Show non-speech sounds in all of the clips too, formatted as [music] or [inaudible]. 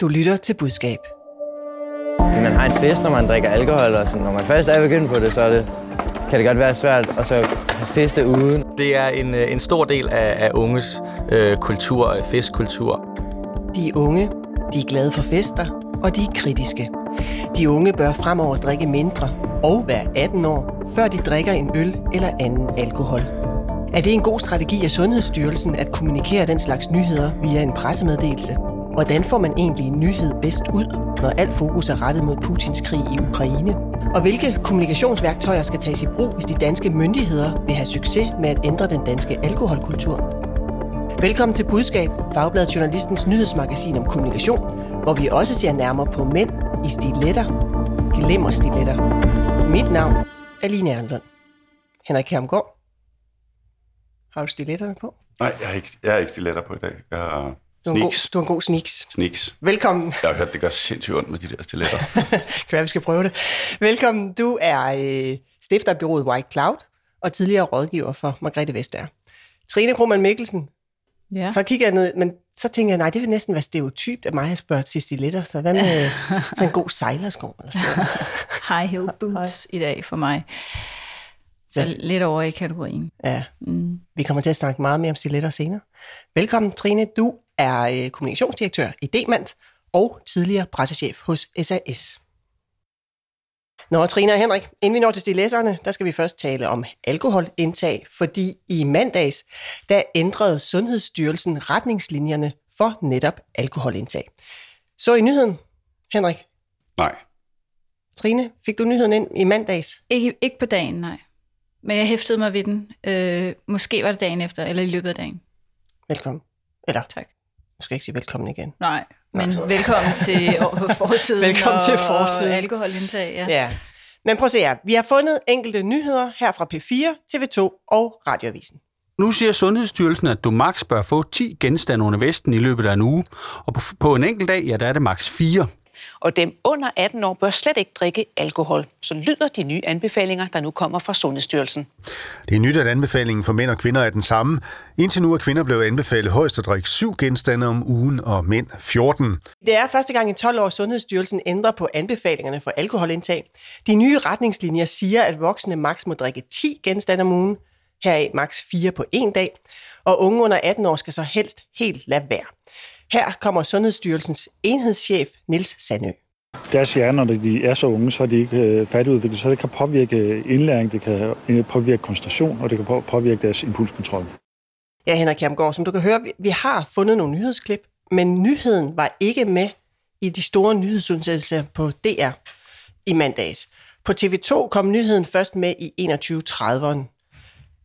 Du lytter til budskab. Man har en fest, når man drikker alkohol, og sådan, når man først er begyndt på det, så er det, kan det godt være svært at så feste uden. Det er en, øh, en stor del af, af unges øh, kultur, festkultur. De unge, de er glade for fester, og de er kritiske. De unge bør fremover drikke mindre og være 18 år, før de drikker en øl eller anden alkohol. Er det en god strategi af Sundhedsstyrelsen at kommunikere den slags nyheder via en pressemeddelelse? Hvordan får man egentlig en nyhed bedst ud, når alt fokus er rettet mod Putins krig i Ukraine? Og hvilke kommunikationsværktøjer skal tages i brug, hvis de danske myndigheder vil have succes med at ændre den danske alkoholkultur? Velkommen til Budskab, Fagbladet Journalistens nyhedsmagasin om kommunikation, hvor vi også ser nærmere på mænd i stiletter, glimmerstiletter. Mit navn er Line Ernlund. Henrik Hermgaard. Har du stiletterne på? Nej, jeg har ikke, jeg har ikke stiletter på i dag. Jeg har du en god, sneaks. du har en god sneaks. Sneaks. Velkommen. Jeg har hørt, det gør sindssygt ondt med de der stiletter. [laughs] kan være, vi skal prøve det. Velkommen. Du er øh, stifter af byrådet White Cloud og tidligere rådgiver for Margrethe Vestager. Trine Krohmann Mikkelsen. Ja. Så kigger jeg ned, men så tænker jeg, nej, det vil næsten være stereotypt af mig at spørge til stiletter. Så hvad med [laughs] så en god sejlersko? Eller sådan? [laughs] High heel boots i dag for mig. Så Ja. lidt over i kategorien. Ja, Mm. vi kommer til at snakke meget mere om stiletter senere. Velkommen, Trine. Du er øh, kommunikationsdirektør i Demand og tidligere pressechef hos SAS. Nå, Trine og Henrik, inden vi når til stiletterne, der skal vi først tale om alkoholindtag, fordi i mandags, der ændrede Sundhedsstyrelsen retningslinjerne for netop alkoholindtag. Så i nyheden, Henrik, Nej. Trine, fik du nyheden ind i mandags? Ikke, ikke på dagen, nej. Men jeg hæftede mig ved den. Øh, måske var det dagen efter, eller i løbet af dagen. Velkommen. Eller, Tak. Jeg skal ikke sige velkommen igen. Nej, men velkommen til [laughs] forsiden. Velkommen til og- forsiden. Og alkoholindtag, ja. Ja. Men prøv at se her. Vi har fundet enkelte nyheder her fra P4, TV2 og Radioavisen. Nu siger Sundhedsstyrelsen, at du maks bør få 10 genstande under vesten i løbet af en uge, og på, på en enkelt dag, ja, der er det maks 4. og dem under 18 år bør slet ikke drikke alkohol. Så lyder de nye anbefalinger, der nu kommer fra Sundhedsstyrelsen. Det er nyt, at anbefalingen for mænd og kvinder er den samme. Indtil nu er kvinder blevet anbefalet højst at drikke syv genstande om ugen, og mænd 14. Det er første gang i 12 år, Sundhedsstyrelsen ændrer på anbefalingerne for alkoholindtag. De nye retningslinjer siger, at voksne maks må drikke 10 genstande om ugen, heraf maks 4 på en dag, og unge under 18 år skal så helst helt lade være. Her kommer Sundhedsstyrelsens enhedschef Nils Sandø. deres hjerner, når de er så unge, så er de ikke øh, færdigudviklet, så det kan påvirke indlæring, det kan øh, påvirke koncentration, og det kan på- påvirke deres impulskontrol. Ja, Henrik Kjermgaard, som du kan høre, vi, vi har fundet nogle nyhedsklip, men nyheden var ikke med i de store nyhedsudsendelser på DR i mandags. På TV2 kom nyheden først med i 21.30'eren.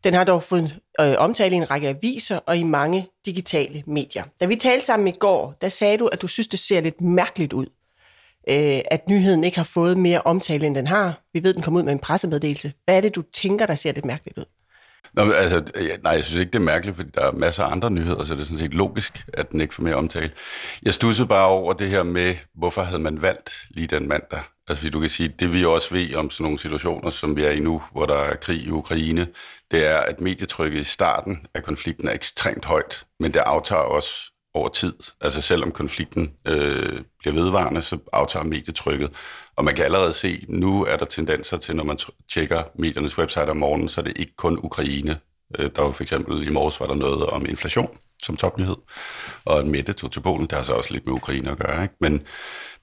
Den har dog fået øh, omtale i en række aviser og i mange digitale medier. Da vi talte sammen i går, der sagde du, at du synes, det ser lidt mærkeligt ud, øh, at nyheden ikke har fået mere omtale, end den har. Vi ved, den kom ud med en pressemeddelelse. Hvad er det, du tænker, der ser lidt mærkeligt ud? Nå, altså, øh, ja, nej, jeg synes ikke, det er mærkeligt, fordi der er masser af andre nyheder, så det er sådan set logisk, at den ikke får mere omtale. Jeg stussede bare over det her med, hvorfor havde man valgt lige den mandag? Altså, fordi du kan sige, det vi også ved om sådan nogle situationer, som vi er i nu, hvor der er krig i Ukraine, det er, at medietrykket i starten af konflikten er ekstremt højt, men det aftager også over tid. Altså selvom konflikten øh, bliver vedvarende, så aftager medietrykket. Og man kan allerede se, nu er der tendenser til, når man tjekker mediernes website om morgenen, så er det ikke kun Ukraine. Øh, der var for eksempel i morges var der noget om inflation som topnyhed, og at Mette tog til Polen, det har så også lidt med Ukraine at gøre. Ikke? Men,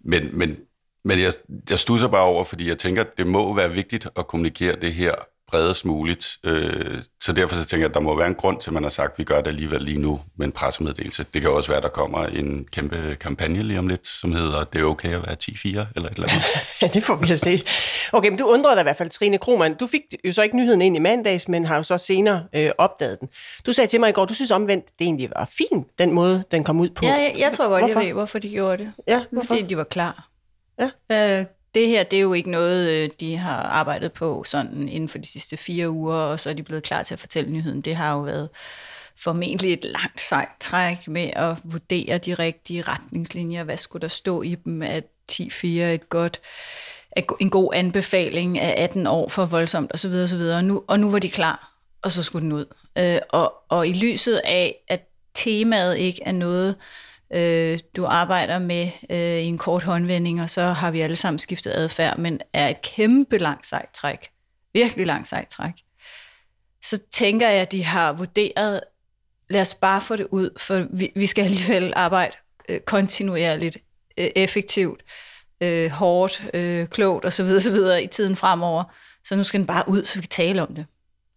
men, men, men jeg, jeg stusser bare over, fordi jeg tænker, at det må være vigtigt at kommunikere det her bredest muligt. Øh, så derfor så tænker jeg, at der må være en grund til, at man har sagt, at vi gør det alligevel lige nu med en pressemeddelelse. Det kan også være, at der kommer en kæmpe kampagne lige om lidt, som hedder, det er okay at være 10-4 eller et eller andet. [laughs] Det får vi at se. Okay, men du undrede dig i hvert fald, Trine Krohmann. Du fik jo så ikke nyheden ind i mandags, men har jo så senere øh, opdaget den. Du sagde til mig i går, du synes omvendt, det egentlig var fint, den måde, den kom ud på. Ja, jeg, jeg tror godt, Hvorfor? jeg ved, hvorfor de gjorde det. Ja, hvorfor? Fordi de var klar. Ja. Øh, det her, det er jo ikke noget, øh, de har arbejdet på sådan inden for de sidste fire uger, og så er de blevet klar til at fortælle nyheden. Det har jo været formentlig et langt sejt træk med at vurdere de rigtige retningslinjer. Hvad skulle der stå i dem? At 10-4 et godt, en god anbefaling af 18 år for voldsomt osv. osv. Og, nu, og nu var de klar, og så skulle den ud. Øh, og, og i lyset af, at temaet ikke er noget, øh, øh, du arbejder med øh, i en kort håndvending, og så har vi alle sammen skiftet adfærd, men er et kæmpe langt sejt træk. Virkelig langt sejt træk. Så tænker jeg, at de har vurderet, lad os bare få det ud, for vi, vi skal alligevel arbejde øh, kontinuerligt, øh, effektivt, øh, hårdt, øh, klogt osv. osv. i tiden fremover. Så nu skal den bare ud, så vi kan tale om det.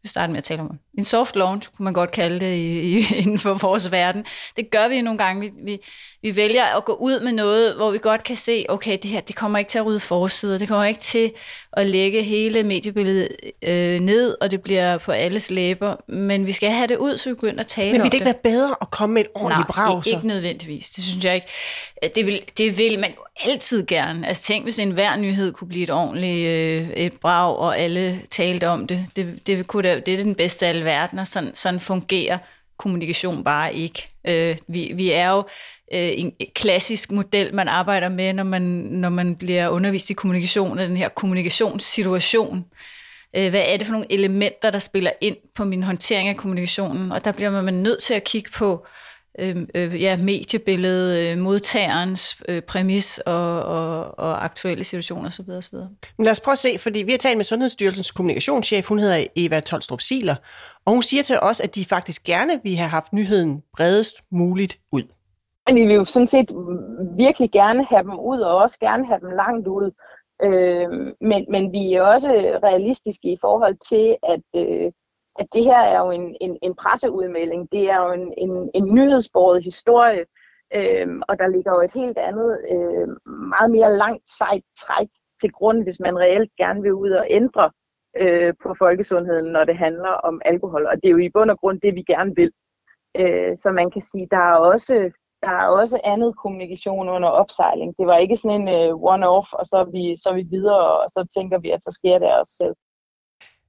Vi starter med at tale om det. En soft launch, kunne man godt kalde det i, i, [laughs] inden for vores verden. Det gør vi nogle gange. Vi, vi, vi vælger at gå ud med noget, hvor vi godt kan se, okay, det her det kommer ikke til at rydde forsider, det kommer ikke til at lægge hele mediebilledet øh, ned, og det bliver på alles læber, men vi skal have det ud, så vi begynder at tale Men om vil det ikke det. være bedre at komme med et ordentligt Nej, brag? så? ikke nødvendigvis. Det synes jeg ikke. Det vil, det vil man jo altid gerne. Altså tænk, hvis en hver nyhed kunne blive et ordentligt øh, et brag, og alle talte om det. Det, det, kunne da, det er den bedste af alle verdener. Sådan, sådan fungerer kommunikation bare ikke. Øh, vi, vi er jo øh, en klassisk model, man arbejder med, når man, når man bliver undervist i kommunikation, af den her kommunikationssituation. Øh, hvad er det for nogle elementer, der spiller ind på min håndtering af kommunikationen? Og der bliver man nødt til at kigge på øh, øh, ja, mediebilledet, øh, modtagerens øh, præmis og, og, og aktuelle situationer osv. osv. Men lad os prøve at se, fordi vi har talt med Sundhedsstyrelsens kommunikationschef, hun hedder Eva Tolstrup Siler, og hun siger til os, at de faktisk gerne vil have haft nyheden bredest muligt ud. Men vi vil jo sådan set virkelig gerne have dem ud, og også gerne have dem langt ud. Øh, men, men vi er også realistiske i forhold til, at, øh, at det her er jo en, en, en presseudmelding. Det er jo en, en, en nyhedsbordet historie, øhm, og der ligger jo et helt andet, øh, meget mere langt sejt træk til grund, hvis man reelt gerne vil ud og ændre øh, på folkesundheden, når det handler om alkohol. Og det er jo i bund og grund det, vi gerne vil. Øh, så man kan sige, der er også der er også andet kommunikation under opsejling. Det var ikke sådan en uh, one-off, og så er, vi, så er vi videre, og så tænker vi, at så sker det også selv.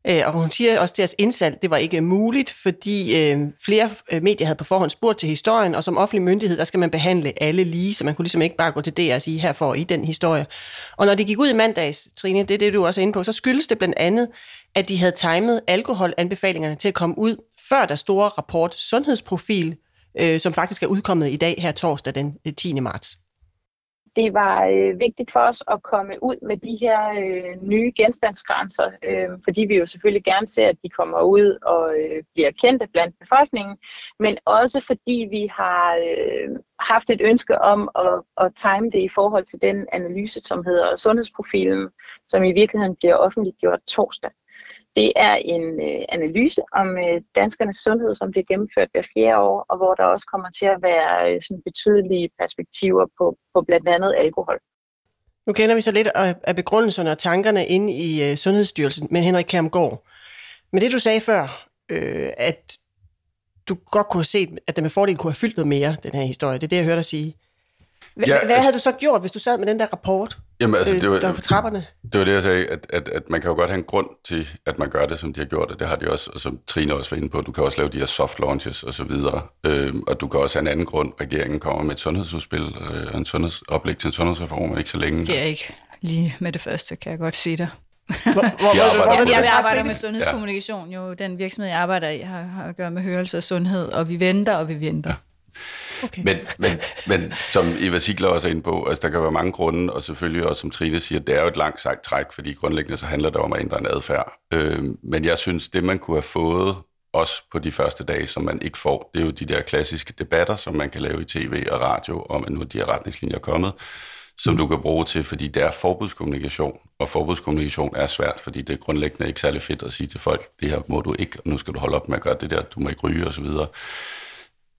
Øh, og hun siger også at deres indsalg, det var ikke muligt, fordi øh, flere øh, medier havde på forhånd spurgt til historien, og som offentlig myndighed, der skal man behandle alle lige, så man kunne ligesom ikke bare gå til DR og sige, her får I den historie. Og når de gik ud i mandags, Trine, det er det, du også er inde på, så skyldes det blandt andet, at de havde timet alkoholanbefalingerne til at komme ud, før der store rapport Sundhedsprofil, øh, som faktisk er udkommet i dag her torsdag den øh, 10. marts. Det var øh, vigtigt for os at komme ud med de her øh, nye genstandsgrænser, øh, fordi vi jo selvfølgelig gerne ser, at de kommer ud og øh, bliver kendte blandt befolkningen, men også fordi vi har øh, haft et ønske om at, at time det i forhold til den analyse, som hedder Sundhedsprofilen, som i virkeligheden bliver offentliggjort torsdag. Det er en øh, analyse om øh, danskernes sundhed, som bliver gennemført hver fjerde år, og hvor der også kommer til at være øh, sådan betydelige perspektiver på, på blandt andet alkohol. Nu kender vi så lidt af af begrundelserne og tankerne inde i øh, Sundhedsstyrelsen med Henrik Kermgaard. Men det du sagde før, øh, at du godt kunne have set, at det med fordel kunne have fyldt noget mere, den her historie, det er det, jeg hørte dig sige. H- Ja, ja, hvad havde du så gjort, hvis du sad med den der rapport, Jamen, altså, det var, der var på trapperne? Det var det, jeg sagde, at, at, at man kan jo godt have en grund til, at man gør det, som de har gjort, og det har de også, og som Trine også var inde på, du kan også lave de her soft launches og så videre, øh, og du kan også have en anden grund. Regeringen kommer med et sundhedsudspil, øh, en sundhedsoplæg til en sundhedsreform, ikke så længe. Det er ikke lige med det første, kan jeg godt sige dig. Hvor, hvor, [laughs] Jeg hvor, arbejder ved du Jeg det fra, arbejder med sundhedskommunikation, jo den virksomhed, jeg arbejder i, har, har at gøre med hørelse og sundhed, og vi venter, og vi venter. Okay. Men, men, men som Eva Sigler også er inde på, altså der kan være mange grunde, og selvfølgelig også som Trine siger, det er jo et langt sejt træk, fordi grundlæggende så handler det om at ændre en adfærd. Øh, men jeg synes, det man kunne have fået også på de første dage, som man ikke får, det er jo de der klassiske debatter, som man kan lave i tv og radio, om at nu er de her retningslinjer kommet, som du kan bruge til, fordi det er forbudskommunikation, og forbudskommunikation er svært, fordi det er grundlæggende ikke særlig fedt at sige til folk, det her må du ikke, og nu skal du holde op med at gøre det der, du må ikke ryge osv.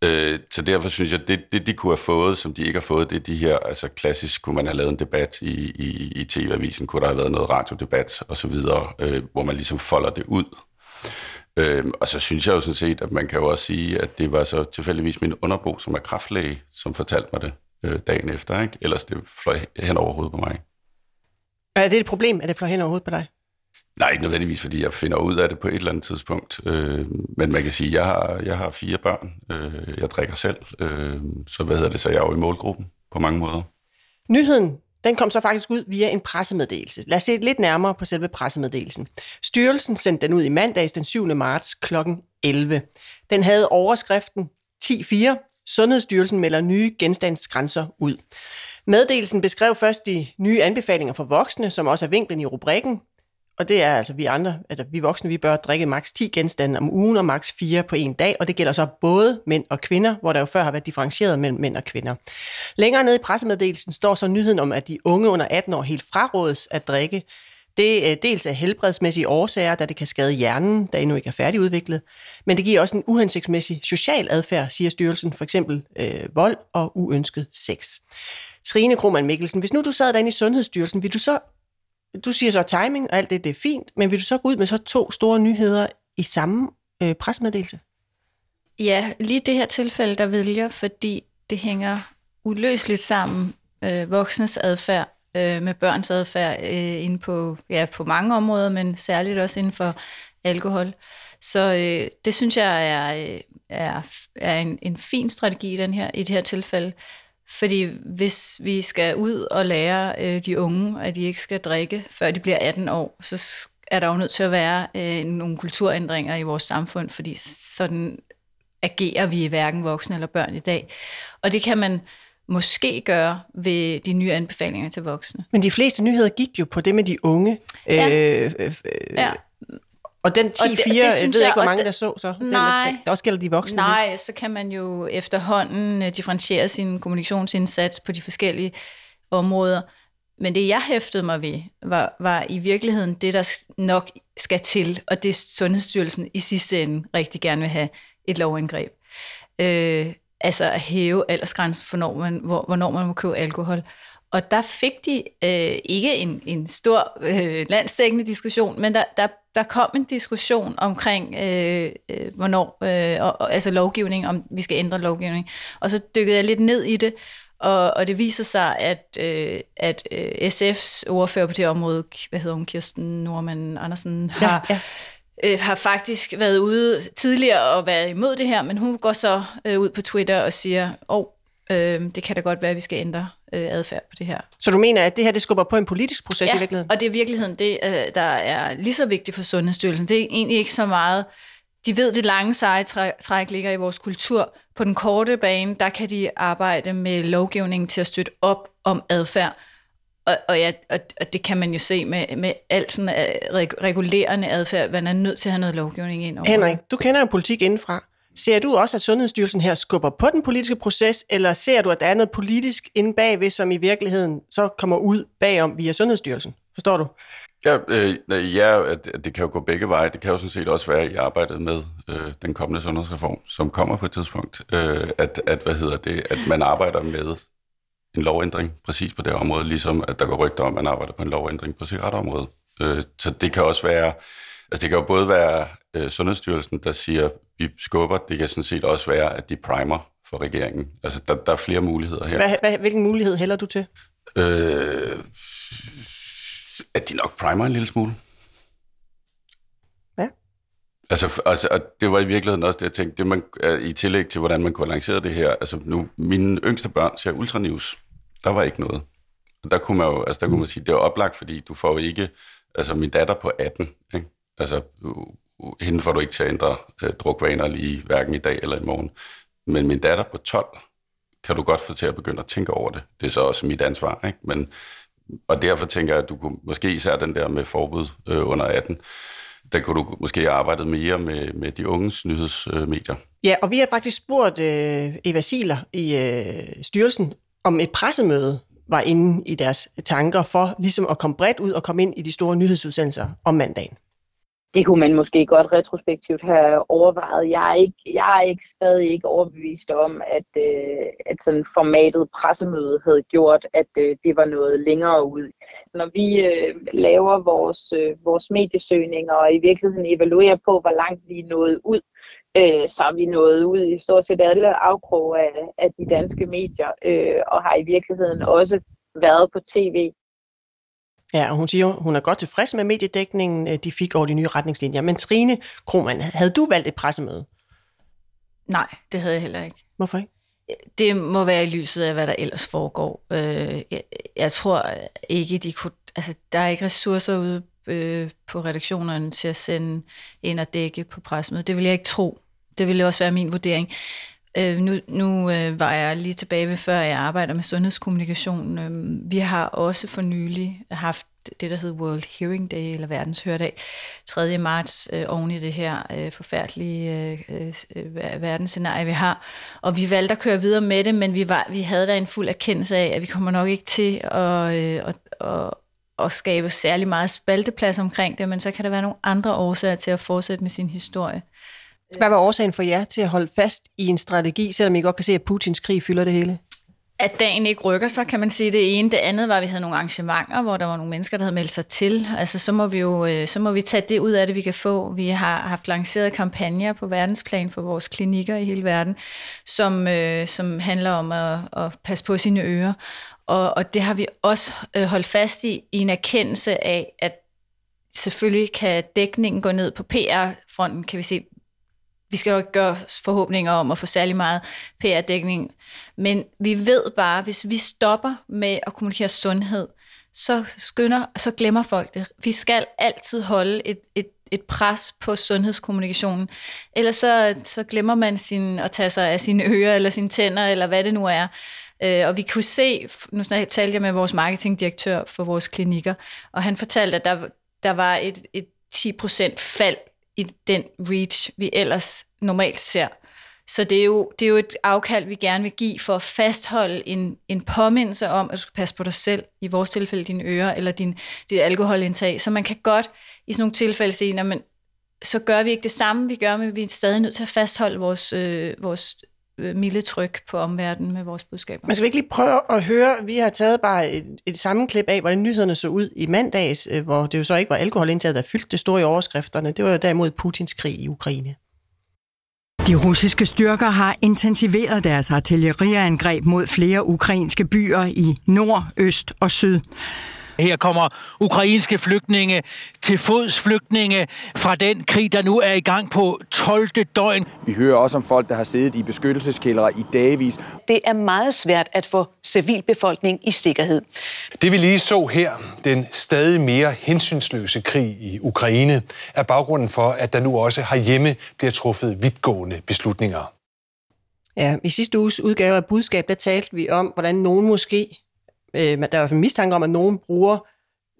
Øh, så derfor synes jeg, det, det de kunne have fået, som de ikke har fået, det er de her, altså klassisk kunne man have lavet en debat i, i, i TV-avisen, kunne der have været noget radiodebat og så videre, øh, hvor man ligesom folder det ud. Øh, og så synes jeg jo sådan set, at man kan jo også sige, at det var så tilfældigvis min underbo, som er kraftlæge, som fortalte mig det øh, dagen efter, ikke? Ellers det fløj hen over hovedet på mig. Er det et problem, at det fløj hen over hovedet på dig? Nej, ikke nødvendigvis, fordi jeg finder ud af det på et eller andet tidspunkt. Øh, men man kan sige, at jeg har, jeg har fire børn. Øh, jeg drikker selv. Øh, så hvad hedder det, så jeg er jo i målgruppen på mange måder. Nyheden den kom så faktisk ud via en pressemeddelelse. Lad os se lidt nærmere på selve pressemeddelelsen. Styrelsen sendte den ud i mandags den 7. marts kl. 11. Den havde overskriften 10.4. Sundhedsstyrelsen melder nye genstandsgrænser ud. Meddelelsen beskrev først de nye anbefalinger for voksne, som også er vinklen i rubrikken. Og det er altså vi andre, altså vi voksne, vi bør drikke maks 10 genstande om ugen og maks 4 på en dag, og det gælder så både mænd og kvinder, hvor der jo før har været differentieret mellem mænd og kvinder. Længere nede i pressemeddelelsen står så nyheden om, at de unge under 18 år helt frarådes at drikke. Det er dels af helbredsmæssige årsager, da det kan skade hjernen, der endnu ikke er færdigudviklet, men det giver også en uhensigtsmæssig social adfærd, siger styrelsen, for eksempel øh, vold og uønsket sex. Trine Krohmann Mikkelsen, hvis nu du sad derinde i Sundhedsstyrelsen, vil du så, du siger så timing og alt det, det er fint, men vil du så gå ud med så to store nyheder i samme øh, pressemeddelelse? Ja, lige det her tilfælde, der vælger, fordi det hænger uløseligt sammen, øh, voksnes adfærd øh, med børns adfærd øh, inde på, ja, på mange områder, men særligt også inden for alkohol. Så øh, det synes jeg er, øh, er, er en, en fin strategi i, den her, i det her tilfælde. Fordi hvis vi skal ud og lære øh, de unge, at de ikke skal drikke, før de bliver 18 år, så er der jo nødt til at være øh, nogle kulturændringer i vores samfund, fordi sådan agerer vi hverken voksne eller børn i dag. Og det kan man måske gøre ved de nye anbefalinger til voksne. Men de fleste nyheder gik jo på det med de unge. Ja. Øh, øh, Ja. Og den 10-4, Og det- det jeg synes ved jeg- ikke, hvor mange det- der så så. Den, Nej. der også gælder de voksne. Nej, så kan man jo efterhånden øh, differentiere sin kommunikationsindsats på de forskellige områder. Men det, jeg hæftede mig ved, var, var i virkeligheden det, der nok skal til, og det Sundhedsstyrelsen i sidste ende rigtig gerne vil have et lovindgreb. Øh, altså at hæve aldersgrænsen for, når man, hvor, hvornår man må købe alkohol. Og der fik de øh, ikke en, en stor øh, landsdækkende diskussion, men der, der, der kom en diskussion omkring, øh, øh, hvornår, øh, og, og, altså lovgivning, om vi skal ændre lovgivning. Og så dykkede jeg lidt ned i det, og, og det viser sig, at, øh, at øh, SF's ordfører på det område, hvad hedder hun, Kirsten Norman Andersen, har, Ja, øh, har faktisk været ude tidligere og været imod det her, men hun går så øh, ud på Twitter og siger, åh, oh, øh, det kan da godt være, at vi skal ændre øh, adfærd på det her. Så du mener, at det her det skubber på en politisk proces i virkeligheden? og det er i virkeligheden det, øh, der er lige så vigtigt for Sundhedsstyrelsen. Det er egentlig ikke så meget... De ved, det lange seje træ- træk ligger i vores kultur. På den korte bane, der kan de arbejde med lovgivningen til at støtte op om adfærd. Og, og, ja, og, og det kan man jo se med, med alt sådan reg- regulerende adfærd. Man er nødt til at have noget lovgivning ind over. Henrik, du kender jo politik indenfra. Ser du også, at Sundhedsstyrelsen her skubber på den politiske proces, eller ser du, at der er noget politisk inde bagved, som i virkeligheden så kommer ud bagom via Sundhedsstyrelsen? Forstår du? Ja, øh, nej, ja at, det kan jo gå begge veje. Det kan jo sådan set også være i arbejdet med øh, den kommende sundhedsreform, som kommer på et tidspunkt, øh, at, at, hvad hedder det, at man arbejder med en lovændring præcis på det område, ligesom at der går rygter om, at man arbejder på en lovændring på cigaretområdet. Øh, så det kan også være, altså det kan jo både være øh, Sundhedsstyrelsen, der siger, vi skubber, det kan sådan set også være, at de primer for regeringen. Altså der, der er flere muligheder her. Hvad, hvad, hvilken mulighed hælder du til? Øh, at de nok primer en lille smule. Ja. Altså, altså, og det var i virkeligheden også det, jeg tænkte, det man, øh, i tillæg til, hvordan man kunne lancere det her, altså nu, mine yngste børn ser Ultranews, der var ikke noget. Og der kunne man jo, altså der kunne man sige, det er oplagt, fordi du får jo ikke, altså min datter på 18, ikke? Altså hende får du ikke til at ændre øh, drukvaner lige hverken i dag eller i morgen. Men min datter på 12, kan du godt få til at begynde at tænke over det. Det er så også mit ansvar, ikke? Men, og derfor tænker jeg, at du kunne måske især den der med forbud øh, under 18, der kunne du måske have arbejdet mere med, med de unges nyhedsmedier. Ja, og vi har faktisk spurgt øh, Eva Siler i øh, styrelsen, om et pressemøde var inde i deres tanker for ligesom at komme bredt ud og komme ind i de store nyhedsudsendelser om mandagen det kunne man måske godt retrospektivt have overvejet. Jeg er ikke, jeg er ikke stadig ikke overbevist om, at, øh, at sådan formatet pressemøde havde gjort, at øh, det var noget længere ud. Når vi øh, laver vores, øh, vores mediesøgninger og i virkeligheden evaluerer på, hvor langt vi er nået ud, øh, så er vi nået ud i stort set alle afkrog af, af de danske medier, øh, og har i virkeligheden også været på tv Ja, og hun siger, hun er godt tilfreds med mediedækningen, øh, de fik over de nye retningslinjer. Men Trine Krohmann, havde du valgt et pressemøde? Nej, det havde jeg heller ikke. Hvorfor ikke? Det må være i lyset af, hvad der ellers foregår. Øh, jeg, tror ikke, de kunne... Altså, der er ikke ressourcer ude øh, på redaktionerne til at sende ind og dække på pressemødet. Det vil jeg ikke tro. Det ville også være min vurdering. Øh, nu nu øh, var jeg lige tilbage ved, før jeg arbejder med sundhedskommunikation. Øh, vi har også for nylig haft det, der hedder World Hearing Day, eller Verdens Hørdag, 3. marts øh, oven i det her øh, forfærdelige øh, øh, verdensscenarie, vi har. Og vi valgte at køre videre med det, men vi, var, vi havde da en fuld erkendelse af, at vi kommer nok ikke til at, øh, at, at, at skabe særlig meget spalteplads omkring det, men så kan der være nogle andre årsager til at fortsætte med sin historie. Hvad var årsagen for jer til at holde fast i en strategi, selvom I godt kan se, at Putins krig fylder det hele? at dagen ikke rykker sig, kan man sige det ene. Det andet var, at vi havde nogle arrangementer, hvor der var nogle mennesker, der havde meldt sig til. Altså, så må vi jo øh, så må vi tage det ud af det, vi kan få. Vi har haft lanceret kampagner på verdensplan for vores klinikker i hele verden, som, øh, som handler om at, at passe på sine ører. Og, og det har vi også øh, holdt fast i, i en erkendelse af, at selvfølgelig kan dækningen gå ned på PR-fronten, kan vi se, vi skal jo ikke gøre forhåbninger om at få særlig meget PR-dækning, men vi ved bare, hvis vi stopper med at kommunikere sundhed, så skynder, så glemmer folk det. Vi skal altid holde et, et, et pres på sundhedskommunikationen. Ellers så, så glemmer man sin, at tage sig af sine ører, eller sine tænder, eller hvad det nu er. Øh, og vi kunne se, nu talte jeg med vores marketingdirektør for vores klinikker, og han fortalte, at der, der var et, et 10% fald i den reach, vi ellers normalt ser. Så det er, jo, det er jo et afkald, vi gerne vil give for at fastholde en, en påmindelse om, at du skal passe på dig selv, i vores tilfælde dine ører eller din, dit alkoholindtag. Så man kan godt i sådan nogle tilfælde sige, at så gør vi ikke det samme, vi gør, men vi er stadig nødt til at fastholde vores, øh, vores milde tryk på omverdenen med vores budskaber. Men skal vi ikke lige prøve at høre, vi har taget bare et, et sammenklip af, hvordan nyhederne så ud i mandags, øh, hvor det jo så ikke var alkoholindtaget, der fyldte det store i overskrifterne. Det var jo derimod Putins krig i Ukraine. De russiske styrker har intensiveret deres artilleriangreb mod flere ukrainske byer i nord, øst og syd. Her kommer ukrainske flygtninge til fods flygtninge fra den krig, der nu er i gang på 12. døgn. Vi hører også om folk, der har siddet i beskyttelseskældre i dagvis. Det er meget svært at få civilbefolkning i sikkerhed. Det vi lige så her, den stadig mere hensynsløse krig i Ukraine, er baggrunden for, at der nu også herhjemme bliver truffet vidtgående beslutninger. Ja, i sidste uges udgave af budskab, der talte vi om, hvordan nogen måske Øh, der er en mistanke om, at nogen bruger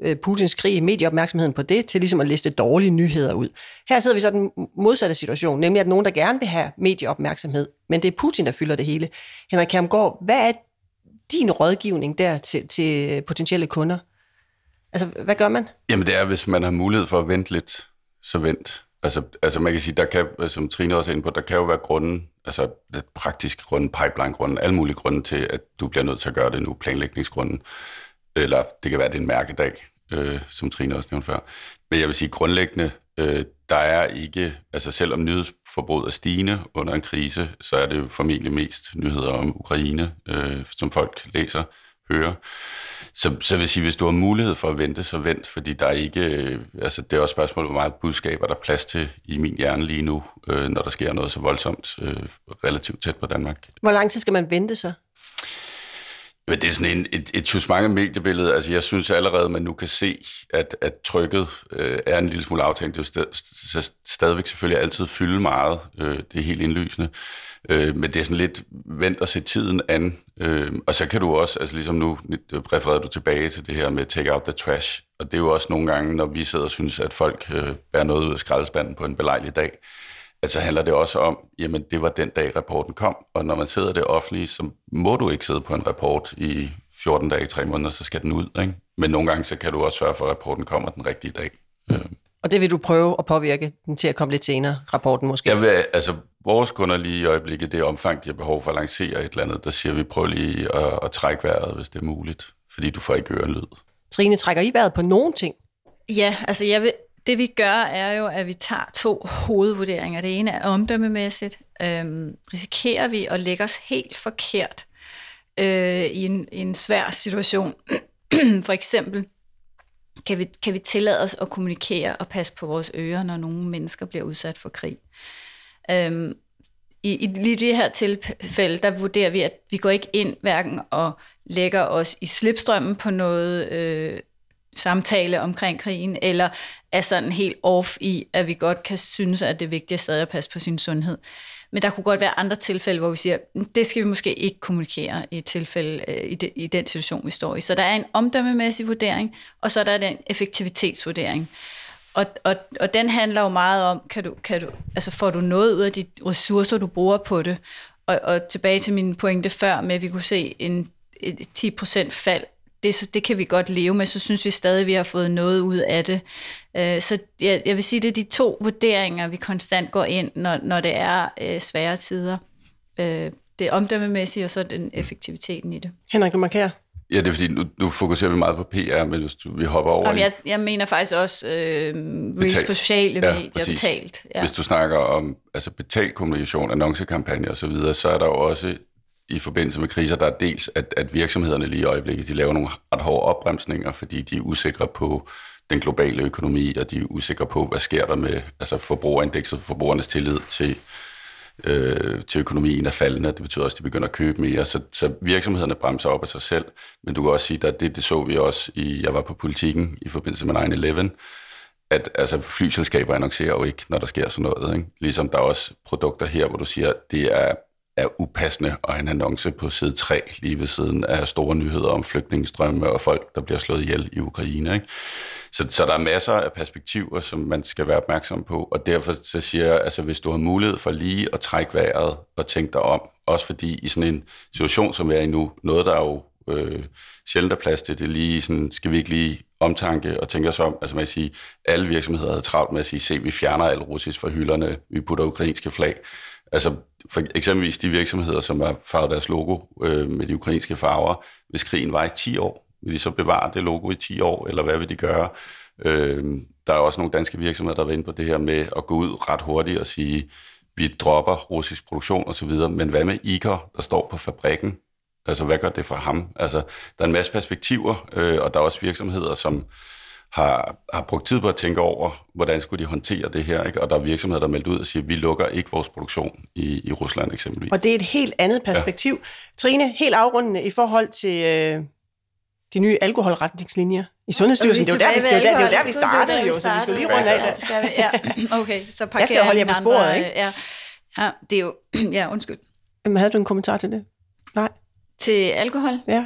øh, Putins krig, i medieopmærksomheden på det, til ligesom at liste dårlige nyheder ud. Her sidder vi så den modsatte situation, nemlig at nogen, der gerne vil have medieopmærksomhed, men det er Putin, der fylder det hele. Henrik Kermgaard, hvad er din rådgivning der til, til potentielle kunder? Altså, hvad gør man? Jamen, det er, hvis man har mulighed for at vente lidt, så vent. Altså, altså man kan sige, der kan, som Trine også er inde på, der kan jo være grunden, altså det praktiske grunde, pipeline-grunden, alle mulige grunde til, at du bliver nødt til at gøre det nu, planlægningsgrunden, eller det kan være, det er en mærkedag, øh, som Trine også nævnte før. Men jeg vil sige, grundlæggende, øh, der er ikke, altså selvom nyhedsforbruget er stigende under en krise, så er det jo formentlig mest nyheder om Ukraine, øh, som folk læser, hører. Så, så vil jeg sige, hvis du har mulighed for at vente, så vent, fordi der er ikke, øh, altså det er også et spørgsmål, hvor meget budskab er der plads til i min hjerne lige nu, øh, når der sker noget så voldsomt øh, relativt tæt på Danmark. Hvor lang tid skal man vente så? Men det er sådan en, et, et tusmange mediebillede. Altså, jeg synes allerede, man nu kan se, at, at trykket øh, er en lille smule aftænkt. Det er st- stadigvæk selvfølgelig altid fylde meget. Øh, det er helt indlysende. Øh, men det er sådan lidt, vent og se tiden an. Øh, og så kan du også, altså ligesom nu refererede du tilbage til det her med take out the trash. Og det er jo også nogle gange, når vi sidder og synes, at folk øh, bærer noget ud af skraldespanden på en belejlig dag, Altså handler det også om, jamen det var den dag, rapporten kom, og når man sidder det offentlige, så må du ikke sidde på en rapport i 14 dage, 3 måneder, så skal den ud. Ikke? Men nogle gange, så kan du også sørge for, at rapporten kommer den rigtige dag. Øh. Og det vil du prøve at påvirke den til at komme lidt senere, rapporten måske? Jeg vil, altså, vores kunder lige i øjeblikket, det er omfang, de har behov for at lancere et eller andet, der siger vi, prøv lige at, at trække vejret, hvis det er muligt, fordi du får ikke lyd. Trine, trækker I vejret på nogen ting? Ja, altså jeg vil, det vi gør er jo, at vi tager to hovedvurderinger. Det ene er omdømmemæssigt. Øhm, risikerer vi at lægge os helt forkert øh, i, en, i en svær situation? [clears throat] For eksempel, kan vi, kan vi tillade os at kommunikere og passe på vores ører, når nogle mennesker bliver udsat for krig? Øhm, i, i lige det her tilfælde, der vurderer vi, at vi går ikke ind hverken og lægger os i slipstrømmen på noget øh, samtale omkring krigen, eller er sådan helt off i, at vi godt kan synes, at det er vigtigt at stadig at passe på sin sundhed. Men der kunne godt være andre tilfælde, hvor vi siger, mm, det skal vi måske ikke kommunikere i, et tilfælde, øh, i, de, i den situation, vi står i. Så der er en omdømmemæssig vurdering, og så er der den effektivitetsvurdering. Og, og, og den handler jo meget om, kan du, kan du, altså får du noget ud af de ressourcer, du bruger på det? Og, og tilbage til min pointe før med, at vi kunne se en, et 10% fald, det, så det kan vi godt leve med, så synes vi stadig, at vi har fået noget ud af det. Øh, Så jeg, jeg vil sige, det er de to vurderinger, vi konstant går ind, når, når det er øh, svære tider. Øh, Det omdømmemæssige, og så den effektiviteten i det. Henrik, du markerer. Ja, det er fordi, nu, nu fokuserer vi meget på PR, men hvis du, vi hopper over Jamen, jeg, jeg mener faktisk også øh, reels Betalt. på sociale Ja, medier præcis. betalt. Ja. Hvis du snakker om altså betalt kommunikation, annoncekampagner osv., så, videre, så er der jo også i forbindelse med kriser, der er dels, at, at virksomhederne lige i øjeblikket, de laver nogle ret hårde opbremsninger, fordi de er usikre på den globale økonomi, og de er usikre på, hvad sker der med altså forbrugerindekset, forbrugernes tillid til, øh, til økonomien er faldende. Det betyder også, at de begynder at købe mere. Så, så virksomhederne bremser op af sig selv. Men du kan også sige, at det, det så vi også i, jeg var på politikken i forbindelse med 9-11, at altså, flyselskaber annoncerer jo ikke, når der sker sådan noget. Ikke? Ligesom der er også produkter her, hvor du siger, at det er, er upassende og en annonce på side 3, lige ved siden af store nyheder om flygtningestrømme og folk, der bliver slået ihjel i Ukraine. Ikke? Så, så der er masser af perspektiver, som man skal være opmærksom på, og derfor så siger jeg, altså hvis du har mulighed for lige at trække vejret og tænke dig om, også fordi i sådan en situation, som vi er i nu, noget der er jo øh, sjældent er plads til, det er lige sådan, skal vi ikke lige omtanke og tænke os om, altså man kan sige, alle virksomheder havde travlt med at sige, se, vi fjerner alt russisk fra hylderne, vi putter ukrainske flag. Altså for eksempelvis de virksomheder, som har farvet deres logo øh, med de ukrainske farver, hvis krigen var i 10 år, vil de så bevare det logo i 10 år, eller hvad vil de gøre? Øh, der er også nogle danske virksomheder, der er inde på det her med at gå ud ret hurtigt og sige, vi dropper russisk produktion osv., men hvad med Iker, der står på fabrikken? Altså, hvad gør det for ham? Altså, der er en masse perspektiver, øh, og der er også virksomheder, som har, har brugt tid på at tænke over, hvordan skulle de håndtere det her, ikke? og der er virksomheder, der er meldt ud og siger, vi lukker ikke vores produktion i, i Rusland eksempelvis. Og det er et helt andet perspektiv. Ja. Trine, helt afrundende i forhold til øh, de nye alkoholretningslinjer i Sundhedsstyrelsen. Det er jo der, vi, det er jo der, det jo der, vi startede jo, så vi skal lige runde af. Ja. [laughs] Okay, så parkerer Jeg skal holde jer på sporet, andre, ikke? Ja, ja, det er jo... [clears throat] Ja, undskyld. Jamen, havde du en kommentar til det? Nej. Til alkohol? Ja.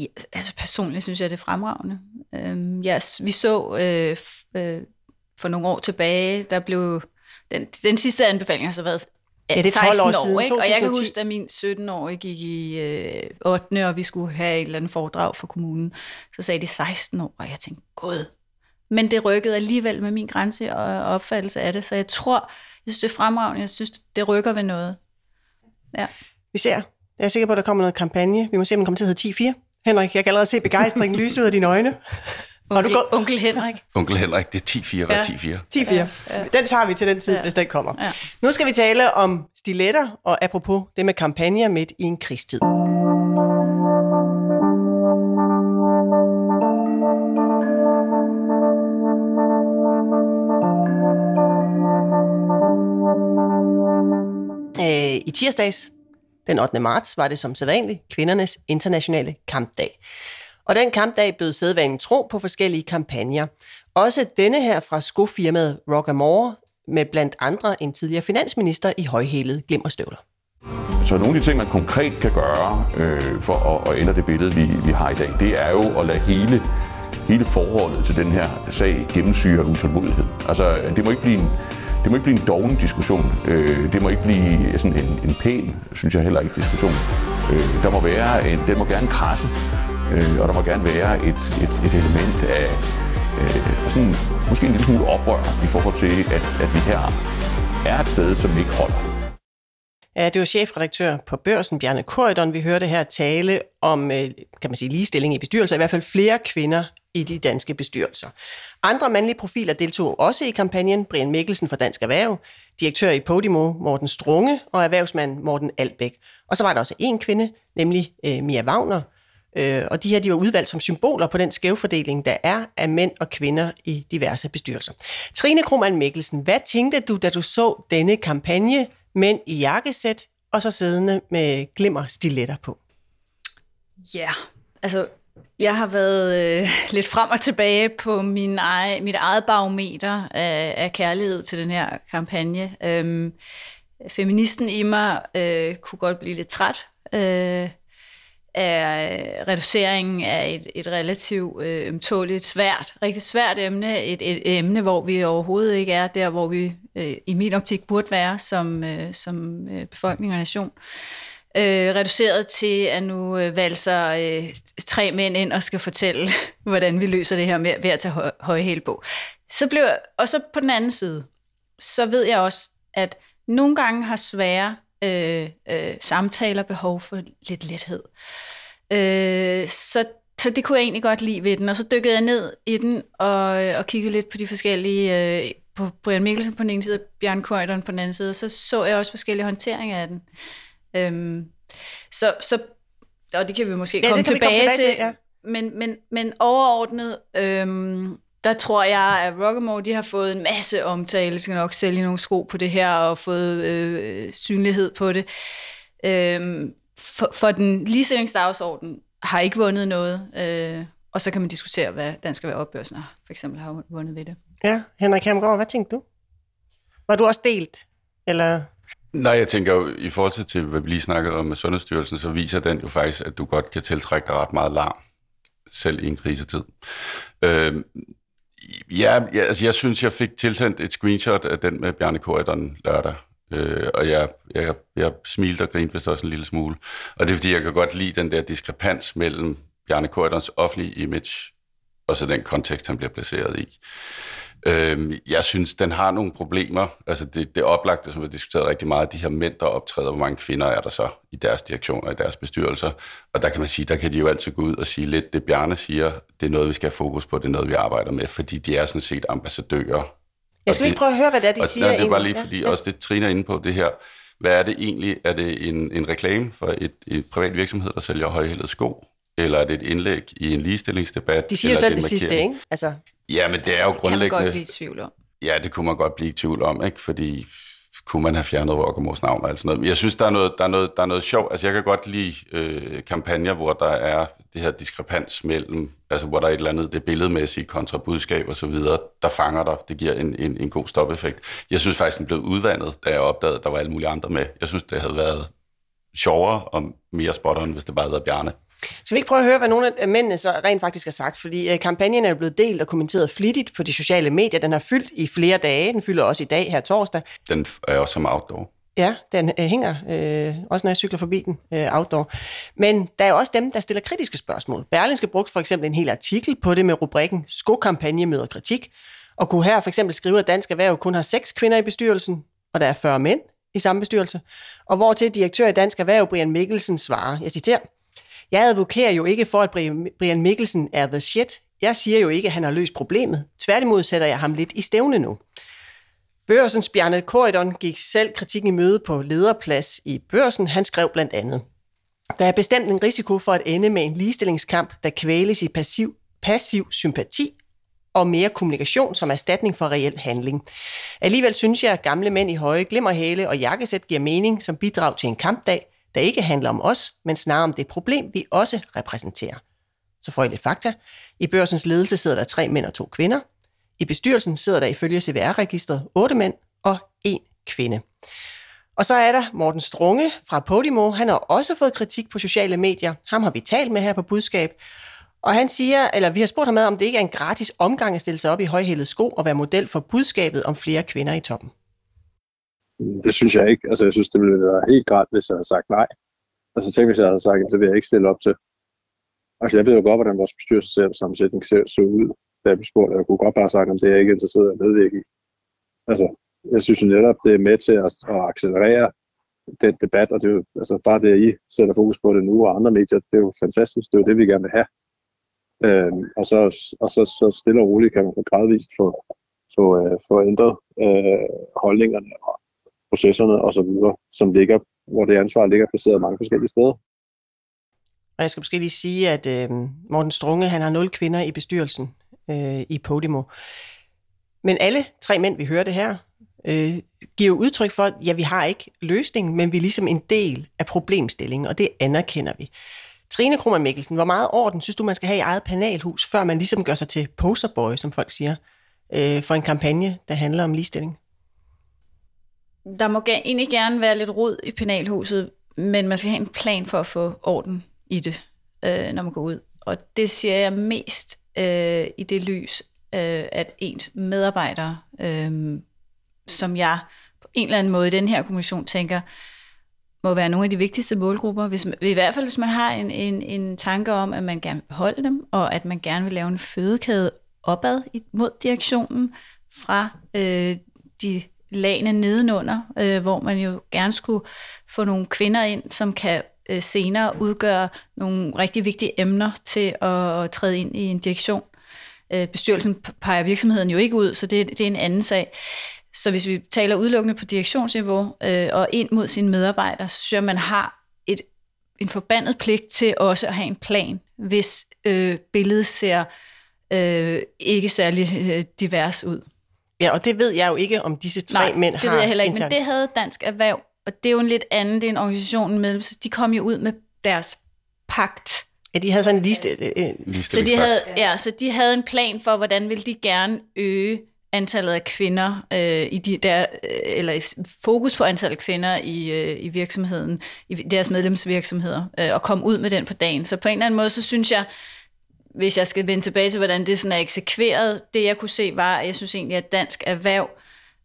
Ja, altså personligt synes jeg, det er fremragende. Øhm, ja, vi så øh, øh, for nogle år tilbage, der blev... Den, den sidste anbefaling har så været Ja, det er 12 år 16 siden, ikke? Og jeg kan 2010. huske, da min 17-årige gik i øh, 8. og vi skulle have et eller andet foredrag for kommunen, så sagde de 16 år, og jeg tænkte, gud. Men det rykkede alligevel med min grænse og opfattelse af det, så jeg tror, jeg synes, det er fremragende. Jeg synes, det rykker ved noget. Ja. Vi ser. Jeg er sikker på, at der kommer noget kampagne. Vi må se, om den kommer til at hedde 10-4. Henrik, jeg kan allerede se begejstringen lyse ud af dine øjne. Har du Onkel, onkel Henrik. Onkel Henrik, det er 10-4, hvad Ja. er 10-4? 10-4. Ja, ja. Den tager vi til den tid, ja. hvis den kommer. Ja. Nu skal vi tale om stiletter, og apropos det med kampagner midt i en krigstid. Øh, I tirsdags, den 8. marts, var det som sædvanligt kvindernes internationale kampdag. Og den kampdag bød sædvanen tro på forskellige kampagner. Også denne her fra skofirmaet Rockamore, med blandt andre en tidligere finansminister i højhælede glimmerstøvler. Så nogle af de ting, man konkret kan gøre øh, for at, at ændre det billede, vi, vi har i dag, det er jo at lade hele, hele forholdet til den her sag gennemsyre utålmodighed. Altså, det må ikke blive en, det må ikke blive en doven diskussion. Øh, det må ikke blive sådan en, en pæn, synes jeg heller ikke, diskussion. Øh, der må være en, den må gerne krasse, øh, og der må gerne være et, et, et element af øh, sådan, måske en lille smule oprør i forhold til, at, at vi her er et sted, som ikke holder. Ja, det var chefredaktør på Børsen, Bjarne Korydon. Vi hørte her tale om, øh, kan man sige, ligestilling i bestyrelser, i hvert fald flere kvinder i de danske bestyrelser. Andre mandlige profiler deltog også i kampagnen. Brian Mikkelsen fra Dansk Erhverv, direktør i Podimo Morten Strunge og erhvervsmand Morten Albæk. Og så var der også en kvinde, nemlig øh, Mia Wagner. Øh, og de her de var udvalgt som symboler på den skævfordeling, der er af mænd og kvinder i diverse bestyrelser. Trine Krohmann Mikkelsen, hvad tænkte du, da du så denne kampagne, mænd i jakkesæt og så siddende med glimmer stiletter på? Ja, altså jeg har været øh, lidt frem og tilbage på min egen, mit eget barometer af, af kærlighed til den her kampagne. Øhm, feministen i mig øh, kunne godt blive lidt træt øh, af øh, reduceringen af et, et relativt øh, ømtåligt, svært, rigtig svært emne. Et, et emne, hvor vi overhovedet ikke er der, hvor vi øh, i min optik burde være som, øh, som øh, befolkning og nation. Øh, Øh, reduceret til at nu øh, valser øh, tre mænd ind og skal fortælle, [laughs] hvordan vi løser det her med, ved at tage hø- høje hæl på. Så blev, og så på den anden side, så ved jeg også, at nogle gange har svære øh, øh, samtaler behov for lidt lethed. Øh, så, så det kunne jeg egentlig godt lide ved den, og så dykkede jeg ned i den og, øh, og kiggede lidt på de forskellige, øh, på Brian Mikkelsen på den ene side, og Bjørn Køjderen på den anden side, og så så jeg også forskellige håndteringer af den. Øhm, så, så, og det kan vi måske Ja, komme, tilbage komme tilbage til, til, ja. men, men, men overordnet, øhm, der tror jeg, at Rockamore, de har fået en masse omtale, skal nok sælge nogle sko på det her, og fået øh, synlighed på det. Øhm, for, for den ligestillingsdagsorden har ikke vundet noget, øh, og så kan man diskutere, hvad Dansk har, for eksempel har vundet ved det. Ja, Henrik Hamgaard, hvad tænkte du? Var du også delt? Eller? Nej, jeg tænker jo, i forhold til, hvad vi lige snakkede om med Sundhedsstyrelsen, så viser den jo faktisk, at du godt kan tiltrække dig ret meget larm, selv i en krisetid. Øh, ja, jeg, altså jeg synes, jeg fik tilsendt et screenshot af den med Bjarne Korydon lørdag, øh, og jeg, jeg, jeg smilte og grinte vist også en lille smule. Og det er, fordi jeg kan godt lide den der diskrepans mellem Bjarne Korydons offentlige image, og så den kontekst, han bliver placeret i. Øhm, jeg synes, den har nogle problemer. Altså det, det oplagte, som vi har diskuteret rigtig meget, de her mænd, der optræder, hvor mange kvinder er der så i deres direktioner, i deres bestyrelser. Og der kan man sige, der kan de jo altid gå ud og sige lidt, det Bjarne siger, det er noget, vi skal have fokus på, det er noget, vi arbejder med, fordi de er sådan set ambassadører. Jeg skal lige prøve at høre, hvad det er, de og, siger. Nej, det er bare lige, fordi Ja, ja. også det Trine er inde på, det her, hvad er det egentlig? Er det en, en reklame for et, et privat virksomhed, der sælger højhældede sko? Eller er det et indlæg i en ligestillingsdebat? De siger jo selv det en sidste, ikke? Altså, Ja, men det er jo Det kan man grundlæggende... godt blive i tvivl om. Ja, det kunne man godt blive i tvivl om, ikke? Fordi kunne man have fjernet Rockamores navn og alt sådan noget. Men jeg synes, der er noget, der er noget, der er noget sjovt. Altså, jeg kan godt lide øh, kampagner, hvor der er det her diskrepans mellem, altså hvor der er et eller andet, det billedmæssige kontra budskab og så videre, der fanger dig. Det giver en, en, en god stopeffekt. Jeg synes faktisk, den blev udvandet, da jeg opdagede, at der var alle mulige andre med. Jeg synes, det havde været sjovere og mere spot on, hvis det bare havde været Bjarne. Skal vi ikke prøve at høre, hvad nogle af mændene så rent faktisk har sagt? Fordi øh, kampagnen er blevet delt og kommenteret flittigt på de sociale medier. Den har fyldt i flere dage. Den fylder også i dag her torsdag. Den er også som outdoor. Ja, den øh, hænger, øh, også når jeg cykler forbi den, øh, outdoor. Men der er jo også dem, der stiller kritiske spørgsmål. Berlingske brugte for eksempel en hel artikel på det med rubrikken Skokampagne møder kritik, og kunne her for eksempel skrive, at Dansk Erhverv kun har seks kvinder i bestyrelsen, og der er 40 mænd i samme bestyrelse. Og hvor til direktør i Dansk Erhverv, Brian Mikkelsen, svarer, jeg citerer, jeg advokerer jo ikke for, at Brian- Mikkelsen er the shit. Jeg siger jo ikke, at han har løst problemet. Tværtimod sætter jeg ham lidt i stævne nu. Børsens Bjarne Korydon gik selv kritikken i møde på lederplads i børsen. Han skrev blandt andet, der er bestemt en risiko for at ende med en ligestillingskamp, der kvæles i passiv, passiv sympati og mere kommunikation som erstatning for reel handling. Alligevel synes jeg, at gamle mænd i høje glimmerhæle og jakkesæt giver mening som bidrag til en kampdag, der ikke handler om os, men snarere om det problem, vi også repræsenterer. Så får I lidt fakta. I børsens ledelse sidder der tre mænd og to kvinder. I bestyrelsen sidder der ifølge CVR-registret otte mænd og en kvinde. Og så er der Morten Strunge fra Podimo. Han har også fået kritik på sociale medier. Ham har vi talt med her på budskab. Og han siger, eller vi har spurgt ham ad, om det ikke er en gratis omgang at stille sig op i højhældet sko og være model for budskabet om flere kvinder i toppen. Det synes jeg ikke. Altså, jeg synes, det ville være helt grædt, hvis jeg havde sagt nej. Altså, tænk, hvis jeg havde sagt, at det vil jeg ikke stille op til. Altså, jeg ved jo godt, hvordan vores bestyrelsessammensætning ser, så ud, da jeg blev spurgt. Jeg kunne godt bare have sagt, om det er jeg ikke interesseret i at medvirke i. Altså, jeg synes jo netop, det er med til at, at accelerere den debat, og det er jo altså, bare det, at I sætter fokus på det nu, og andre medier, det er jo fantastisk. Det er jo det, vi gerne vil have. Øhm, og så, og så, så stille og roligt kan man gradvist få, få, øh, få ændret øh, holdningerne og processerne og så videre, som ligger, hvor det ansvar ligger placeret mange forskellige steder. Og jeg skal måske lige sige, at øh, Morten Strunge, han har nul kvinder i bestyrelsen øh, i Podimo. Men alle tre mænd, vi hørte her, øh, giver udtryk for, at ja, vi har ikke løsningen, men vi er ligesom en del af problemstillingen, og det anerkender vi. Trine Krummer Mikkelsen, hvor meget orden synes du, man skal have i eget panelhus, før man ligesom gør sig til posterboy, som folk siger, øh, for en kampagne, der handler om ligestilling? Der må egentlig gerne være lidt rod i penalhuset, men man skal have en plan for at få orden i det, øh, når man går ud. Og det siger jeg mest øh, i det lys, øh, at ens medarbejdere, øh, som jeg på en eller anden måde i den her kommission tænker, må være nogle af de vigtigste målgrupper, hvis man, i hvert fald hvis man har en, en, en tanke om, at man gerne vil beholde dem, og at man gerne vil lave en fødekæde opad mod direktionen fra øh, de lagene nedenunder, øh, hvor man jo gerne skulle få nogle kvinder ind, som kan øh, senere udgøre nogle rigtig vigtige emner til at, at træde ind i en direktion. Øh, bestyrelsen peger virksomheden jo ikke ud, så det, det er en anden sag. Så hvis vi taler udelukkende på direktionsniveau øh, og ind mod sine medarbejdere, så synes jeg, man har et, en forbandet pligt til også at have en plan, hvis øh, billedet ser øh, ikke særlig øh, divers ud. Ja, og det ved jeg jo ikke, om disse tre Nej, mænd har det ved jeg heller ikke, internt. men det havde Dansk Erhverv, og det er jo en lidt anden, det er en organisation med, så de kom jo ud med deres pagt. Ja, de havde sådan en liste. Øh, Så de, havde, ja, så de havde en plan for, hvordan ville de gerne øge antallet af kvinder øh, i de der, øh, eller fokus på antallet af kvinder i, øh, i virksomheden, i deres medlemsvirksomheder, øh, og komme ud med den på dagen. Så på en eller anden måde, så synes jeg, hvis jeg skal vende tilbage til, hvordan det sådan er eksekveret, det jeg kunne se var, at jeg synes egentlig, at dansk erhverv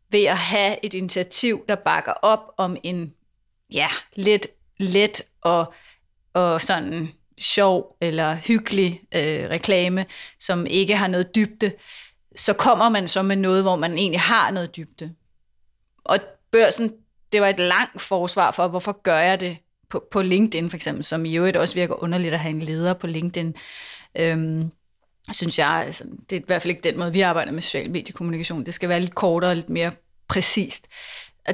ved at have et initiativ, der bakker op om en ja, lidt let og, og sådan sjov eller hyggelig øh, reklame, som ikke har noget dybde, så kommer man så med noget, hvor man egentlig har noget dybde. Og børsen, det var et langt forsvar for, hvorfor gør jeg det på, på LinkedIn for eksempel, som i øvrigt også virker underligt at have en leder på LinkedIn. Øhm, synes jeg, altså, det er i hvert fald ikke den måde, vi arbejder med social mediekommunikation. Det skal være lidt kortere og lidt mere præcist.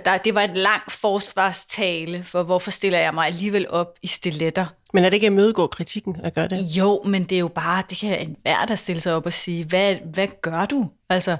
Der, det var et langt forsvarstale for, hvorfor stiller jeg mig alligevel op i stiletter. Men er det ikke at mødegå kritikken at gøre det? Jo, men det er jo bare, det kan enhver, der stille sig op og sige, hvad, hvad gør du? Altså,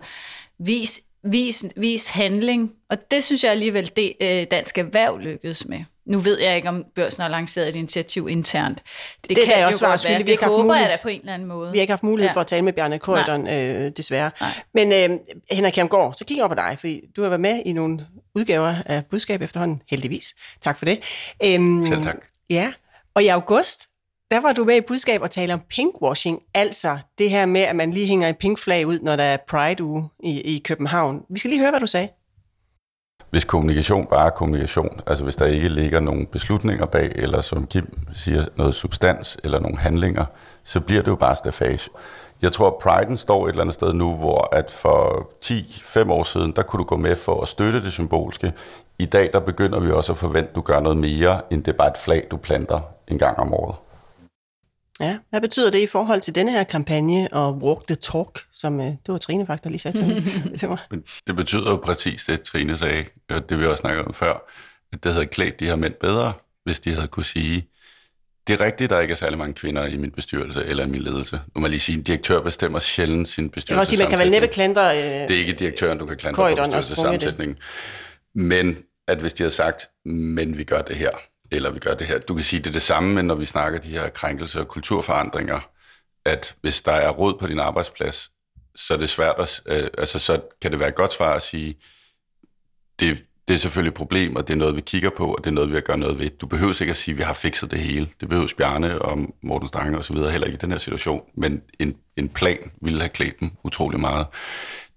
vis, vis, vis handling. Og det synes jeg alligevel, det øh, Dansk Erhverv lykkedes med. Nu ved jeg ikke, om børsen har lanceret et initiativ internt. Det, Det det er da kan også jo godt være. Vi Det håber mulighed- jeg da på en eller anden måde. Vi har ikke haft mulighed Ja. for at tale med Bjarne Køjderen, øh, desværre. Nej. Men øh, Henrik Kjermgaard, så kigger jeg over på dig, for du har været med i nogle udgaver af budskab efterhånden, heldigvis. Tak for det. Øhm, Selv tak. Ja, og i august, der var du med i budskab og talte om pinkwashing, altså det her med, at man lige hænger en pink flag ud, når der er Pride-uge i, i København. Vi skal lige høre, hvad du sagde. Hvis kommunikation bare er kommunikation, altså hvis der ikke ligger nogen beslutninger bag, eller som Kim siger, noget substans eller nogle handlinger, så bliver det jo bare stafage. Jeg tror, at Pride'en står et eller andet sted nu, hvor at for 10-5 år siden, der kunne du gå med for at støtte det symbolske. I dag, der begynder vi også at forvente, at du gør noget mere, end det er bare et flag, du planter en gang om året. Ja, hvad betyder det i forhold til denne her kampagne og walk the talk, som øh, det var Trine faktisk, der lige sagde til mig. [laughs] Det betyder jo præcis det, Trine sagde, og det vi også snakkede om før, at det havde klædt de her mænd bedre, hvis de havde kunne sige, det er rigtigt, der ikke er særlig mange kvinder i min bestyrelse eller i min ledelse. Nu må lige sige, en direktør bestemmer sjældent sin bestyrelse. også sige, man kan vel næppe klandre... Øh, Det er ikke direktøren, du kan klandre for bestyrelsessammensætningen. Men at hvis de har sagt, men vi gør det her, eller vi gør det her. Du kan sige, det er det samme, men når vi snakker de her krænkelser og kulturforandringer, at hvis der er råd på din arbejdsplads, så er det svært at, øh, altså så kan det være et godt svar at sige, det, det er selvfølgelig et problem, og det er noget, vi kigger på, og det er noget, vi vil gøre noget ved. Du behøver ikke at sige, at vi har fikset det hele. Det behøver Bjarne og Morten så videre heller ikke i den her situation, men en, en plan ville have klædt dem utrolig meget.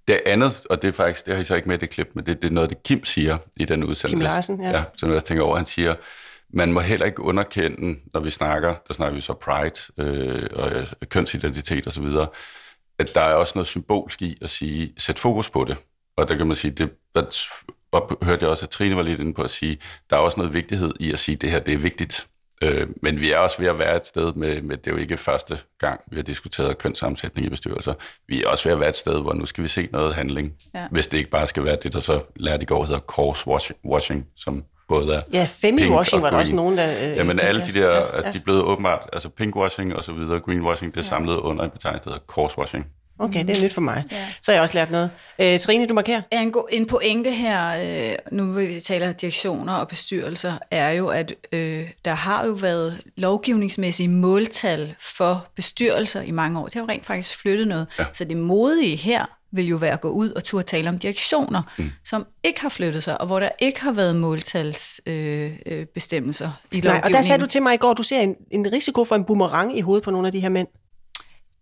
Det andet, og det er faktisk, det har I så ikke med det klip, men det, det er noget, det Kim siger i den udsendelse. Kim Larsen, ja. ja. som jeg også tænker over, han siger, man må heller ikke underkende, når vi snakker, der snakker vi så pride øh, og øh, kønsidentitet osv., at der er også noget symbolsk i at sige, sæt fokus på det. Og der kan man sige, det og hørte jeg også, at Trine var lidt inde på at sige, der er også noget vigtighed i at sige, at det her det er vigtigt. Øh, men vi er også ved at være et sted med, med, det er jo ikke første gang, vi har diskuteret kønssammensætning i bestyrelser. Vi er også ved at være et sted, hvor nu skal vi se noget handling. Ja. Hvis det ikke bare skal være det, der så lærte i går hedder cross-washing, som både er Ja, femi-washing var der også nogen, der, øh, Jamen alle de der, det. Ja, altså ja. de er blevet åbenbart, altså pinkwashing og så videre, greenwashing, det er samlet under en betegnelse, der hedder crosswashing. Okay, det er nyt for mig. Ja. Så har jeg også lært noget. Øh, Trine, du markerer. En, go- en pointe her, øh, nu vil vi taler direktioner og bestyrelser, er jo, at øh, der har jo været lovgivningsmæssige måltal for bestyrelser i mange år. Det har jo rent faktisk flyttet noget. Ja. Så det modige her vil jo være at gå ud og turde tale om direktioner, mm. som ikke har flyttet sig, og hvor der ikke har været måltalsbestemmelser øh, øh, bestemmelser i Nej, lovgivningen. og der sagde du til mig i går, du ser en, en risiko for en boomerang i hovedet på nogle af de her mænd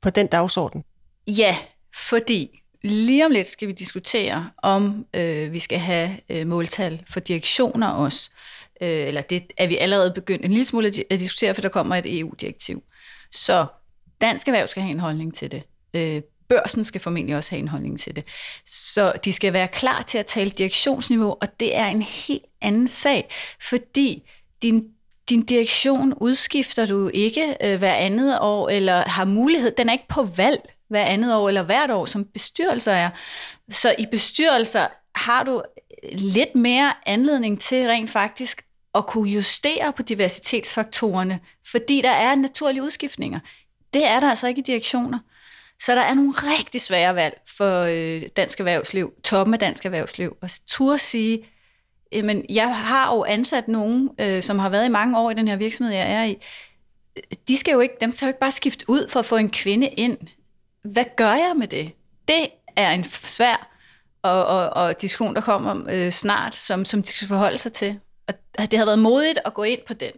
på den dagsorden. Ja, fordi lige om lidt skal vi diskutere, om øh, vi skal have øh, måltal for direktioner også. Øh, eller det er vi allerede begyndt en lille smule at at diskutere, for der kommer et EU-direktiv. Så dansk erhverv skal have en holdning til det. Øh, børsen skal formentlig også have en holdning til det. Så de skal være klar til at tale direktionsniveau, og det er en helt anden sag, fordi din din direktion udskifter du ikke øh, hver andet år, eller har mulighed, den er ikke på valg hver andet år eller hvert år, som bestyrelser er. Så i bestyrelser har du øh, lidt mere anledning til rent faktisk at kunne justere på diversitetsfaktorerne, fordi der er naturlige udskiftninger. Det er der altså ikke i direktioner. Så der er nogle rigtig svære valg for øh, dansk erhvervsliv, toppen af dansk erhvervsliv, og turde sige, jamen, jeg har jo ansat nogen, øh, som har været i mange år i den her virksomhed, jeg er i. De skal jo ikke, dem kan jo ikke bare skifte ud for at få en kvinde ind. Hvad gør jeg med det? Det er en svær og, og, og diskussion, der kommer øh, snart, som, som de skal forholde sig til. Og det har været modigt at gå ind på den,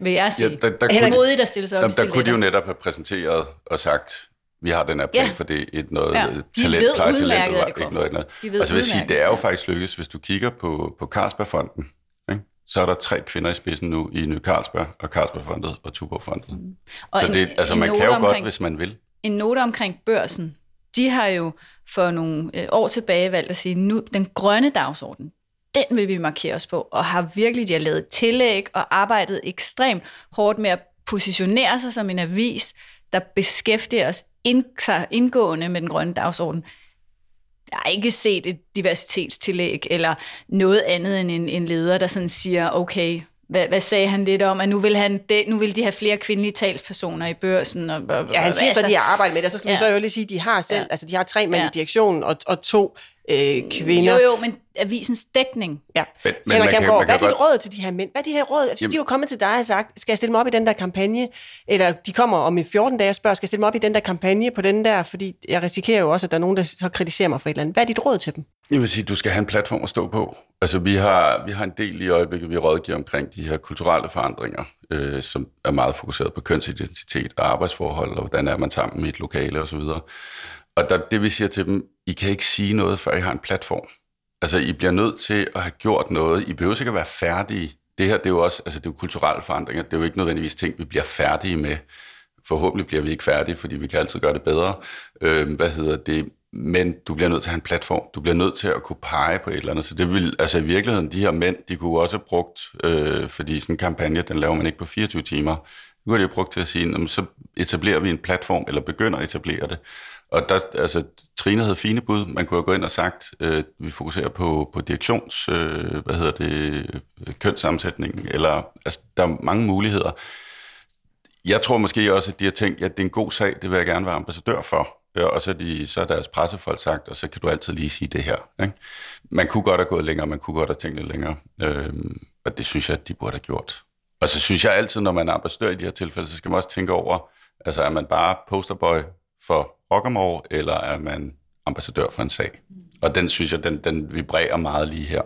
vil jeg sige. Ja, der, der, Eller kunne, modigt at stille sig op der, i der kunne de jo netop have præsenteret og sagt, vi har den her plan, Ja. for det er et noget Ja. ved talent, plejetalent, det ikke noget andet. De ved Og så vil jeg sige, det er jo faktisk lykkedes, hvis du kigger på, på Carlsbergfonden, ikke? så er der tre kvinder i spidsen nu i Ny Carlsberg, og Carlsbergfondet og Tuborgfondet. Mm. Og Så en- det, altså, en man kan jo godt, omkring- hvis man vil. En note omkring børsen. De har jo for nogle øh, år tilbage valgt at sige, nu den grønne dagsorden, den vil vi markere os på, og har virkelig de har lavet tillæg og arbejdet ekstremt hårdt med at positionere sig som en avis, der beskæftiger os ind, sig indgående med den grønne dagsorden. Jeg har ikke set et diversitetstillæg eller noget andet end en, en leder, der sådan siger, okay, hvad, hvad sagde han lidt om, at nu vil, han det, nu vil de have flere kvindelige talspersoner i børsen? Og, og, Ja, han siger så, altså- de har arbejdet med det, og så skal ja. Vi så jo lige sige, at de har selv, ja. altså de har tre mænd Ja. i direktionen og, og to øh, kvinder. Jo, jo, men avisens dækning. Ja. Men, Men Henrik kan- Kjærgaard, hvad er dit godt- råd til de her mænd? Hvad er de her råd? Jamen- de er jo kommet til dig og sagt, skal jeg stille mig op i den der kampagne? Eller de kommer om i 14 dage og spørger, skal jeg stille mig op i den der kampagne på den der? Fordi jeg risikerer jo også, at der er nogen, der så kritiserer mig for et eller andet. Hvad er dit råd til dem? Jeg vil sige, du skal have en platform at stå på. Altså, vi har, vi har en del i øjeblikket, vi rådgiver omkring de her kulturelle forandringer, øh, som er meget fokuseret på kønsidentitet og arbejdsforhold, og hvordan er man sammen i et lokale osv. Og der, det vi siger til dem, I kan ikke sige noget, før I har en platform. Altså, I bliver nødt til at have gjort noget. I behøver ikke at være færdige. Det her, det er jo også, altså det er jo kulturelle forandringer. Det er jo ikke nødvendigvis ting, vi bliver færdige med. Forhåbentlig bliver vi ikke færdige, fordi vi kan altid gøre det bedre. Øh, hvad hedder det? Men du bliver nødt til at have en platform. Du bliver nødt til at kunne pege på et eller andet. Så det vil, altså i virkeligheden, de her mænd, de kunne også have brugt, øh, fordi sådan en kampagne, den laver man ikke på 24 timer. Nu har de brugt til at sige, så etablerer vi en platform, eller begynder at etablere det. Og der, altså, Trine havde fine bud. Man kunne have gået ind og sagt, øh, vi fokuserer på, på direktions, øh, hvad hedder det, kønssammensætningen, kønssammensætning, eller, altså, der er mange muligheder. Jeg tror måske også, at de har tænkt, at det er en god sag, det vil jeg gerne være ambassadør for. Ja, og så, de, så er deres pressefolk sagt, og så kan du altid lige sige det her. Ikke? Man kunne godt have gået længere, man kunne godt have tænkt lidt længere. Øhm, og det synes jeg, at de burde have gjort. Og så synes jeg altid, når man er ambassadør i de her tilfælde, så skal man også tænke over, altså er man bare posterboy for Rockamore, eller er man ambassadør for en sag? Og den synes jeg, den, den vibrerer meget lige her.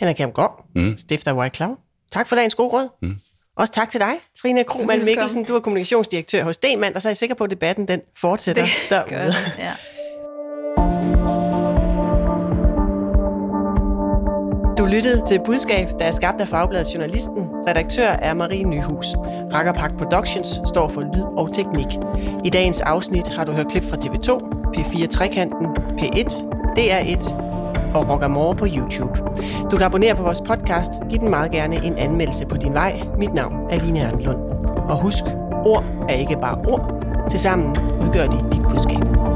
Henrik Kjærgaard, Mm. stifter White Cloud. Tak for dagens gode råd. Mm. Også tak til dig, Trine Krohmann Velkommen. Mikkelsen. Du er kommunikationsdirektør hos Denman, og så er jeg sikker på, at debatten den fortsætter Det derude. gør det, ja. Du lyttede til Budskab, der er skabt af Fagbladet Journalisten. Redaktør er Marie Nyhus. Rakkerpak Productions står for lyd og teknik. I dagens afsnit har du hørt klip fra TV2, P4 Trekanten, P1, DR1 og Rockamore på YouTube. Du kan abonnere på vores podcast. Giv den meget gerne en anmeldelse på din vej. Mit navn er Line Ørnlund. Og husk, ord er ikke bare ord. Tilsammen udgør de dit budskab.